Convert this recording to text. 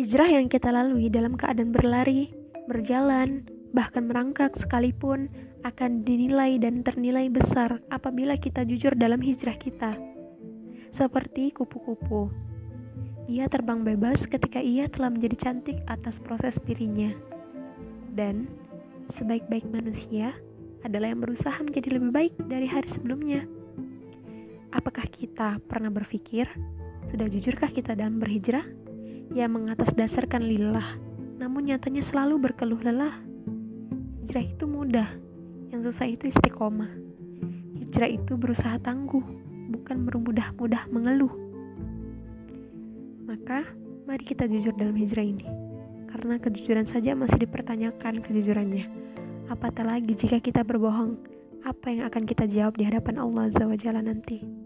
Hijrah yang kita lalui dalam keadaan berlari, berjalan, bahkan merangkak sekalipun akan dinilai dan ternilai besar apabila kita jujur dalam hijrah kita. Seperti kupu-kupu. Ia terbang bebas ketika ia telah menjadi cantik atas proses dirinya. Dan sebaik-baik manusia adalah yang berusaha menjadi lebih baik dari hari sebelumnya. Apakah kita pernah berpikir, sudah jujurkah kita dalam berhijrah? Yang mengatasdasarkan lillah, namun nyatanya selalu berkeluh lelah. Hijrah itu mudah, yang susah itu istiqomah. Hijrah itu berusaha tangguh, bukan bermudah-mudah mengeluh. Maka, mari kita jujur dalam hijrah ini. Karena kejujuran saja masih dipertanyakan kejujurannya. Apatah lagi jika kita berbohong, apa yang akan kita jawab di hadapan Allah Azza wa Jalla nanti?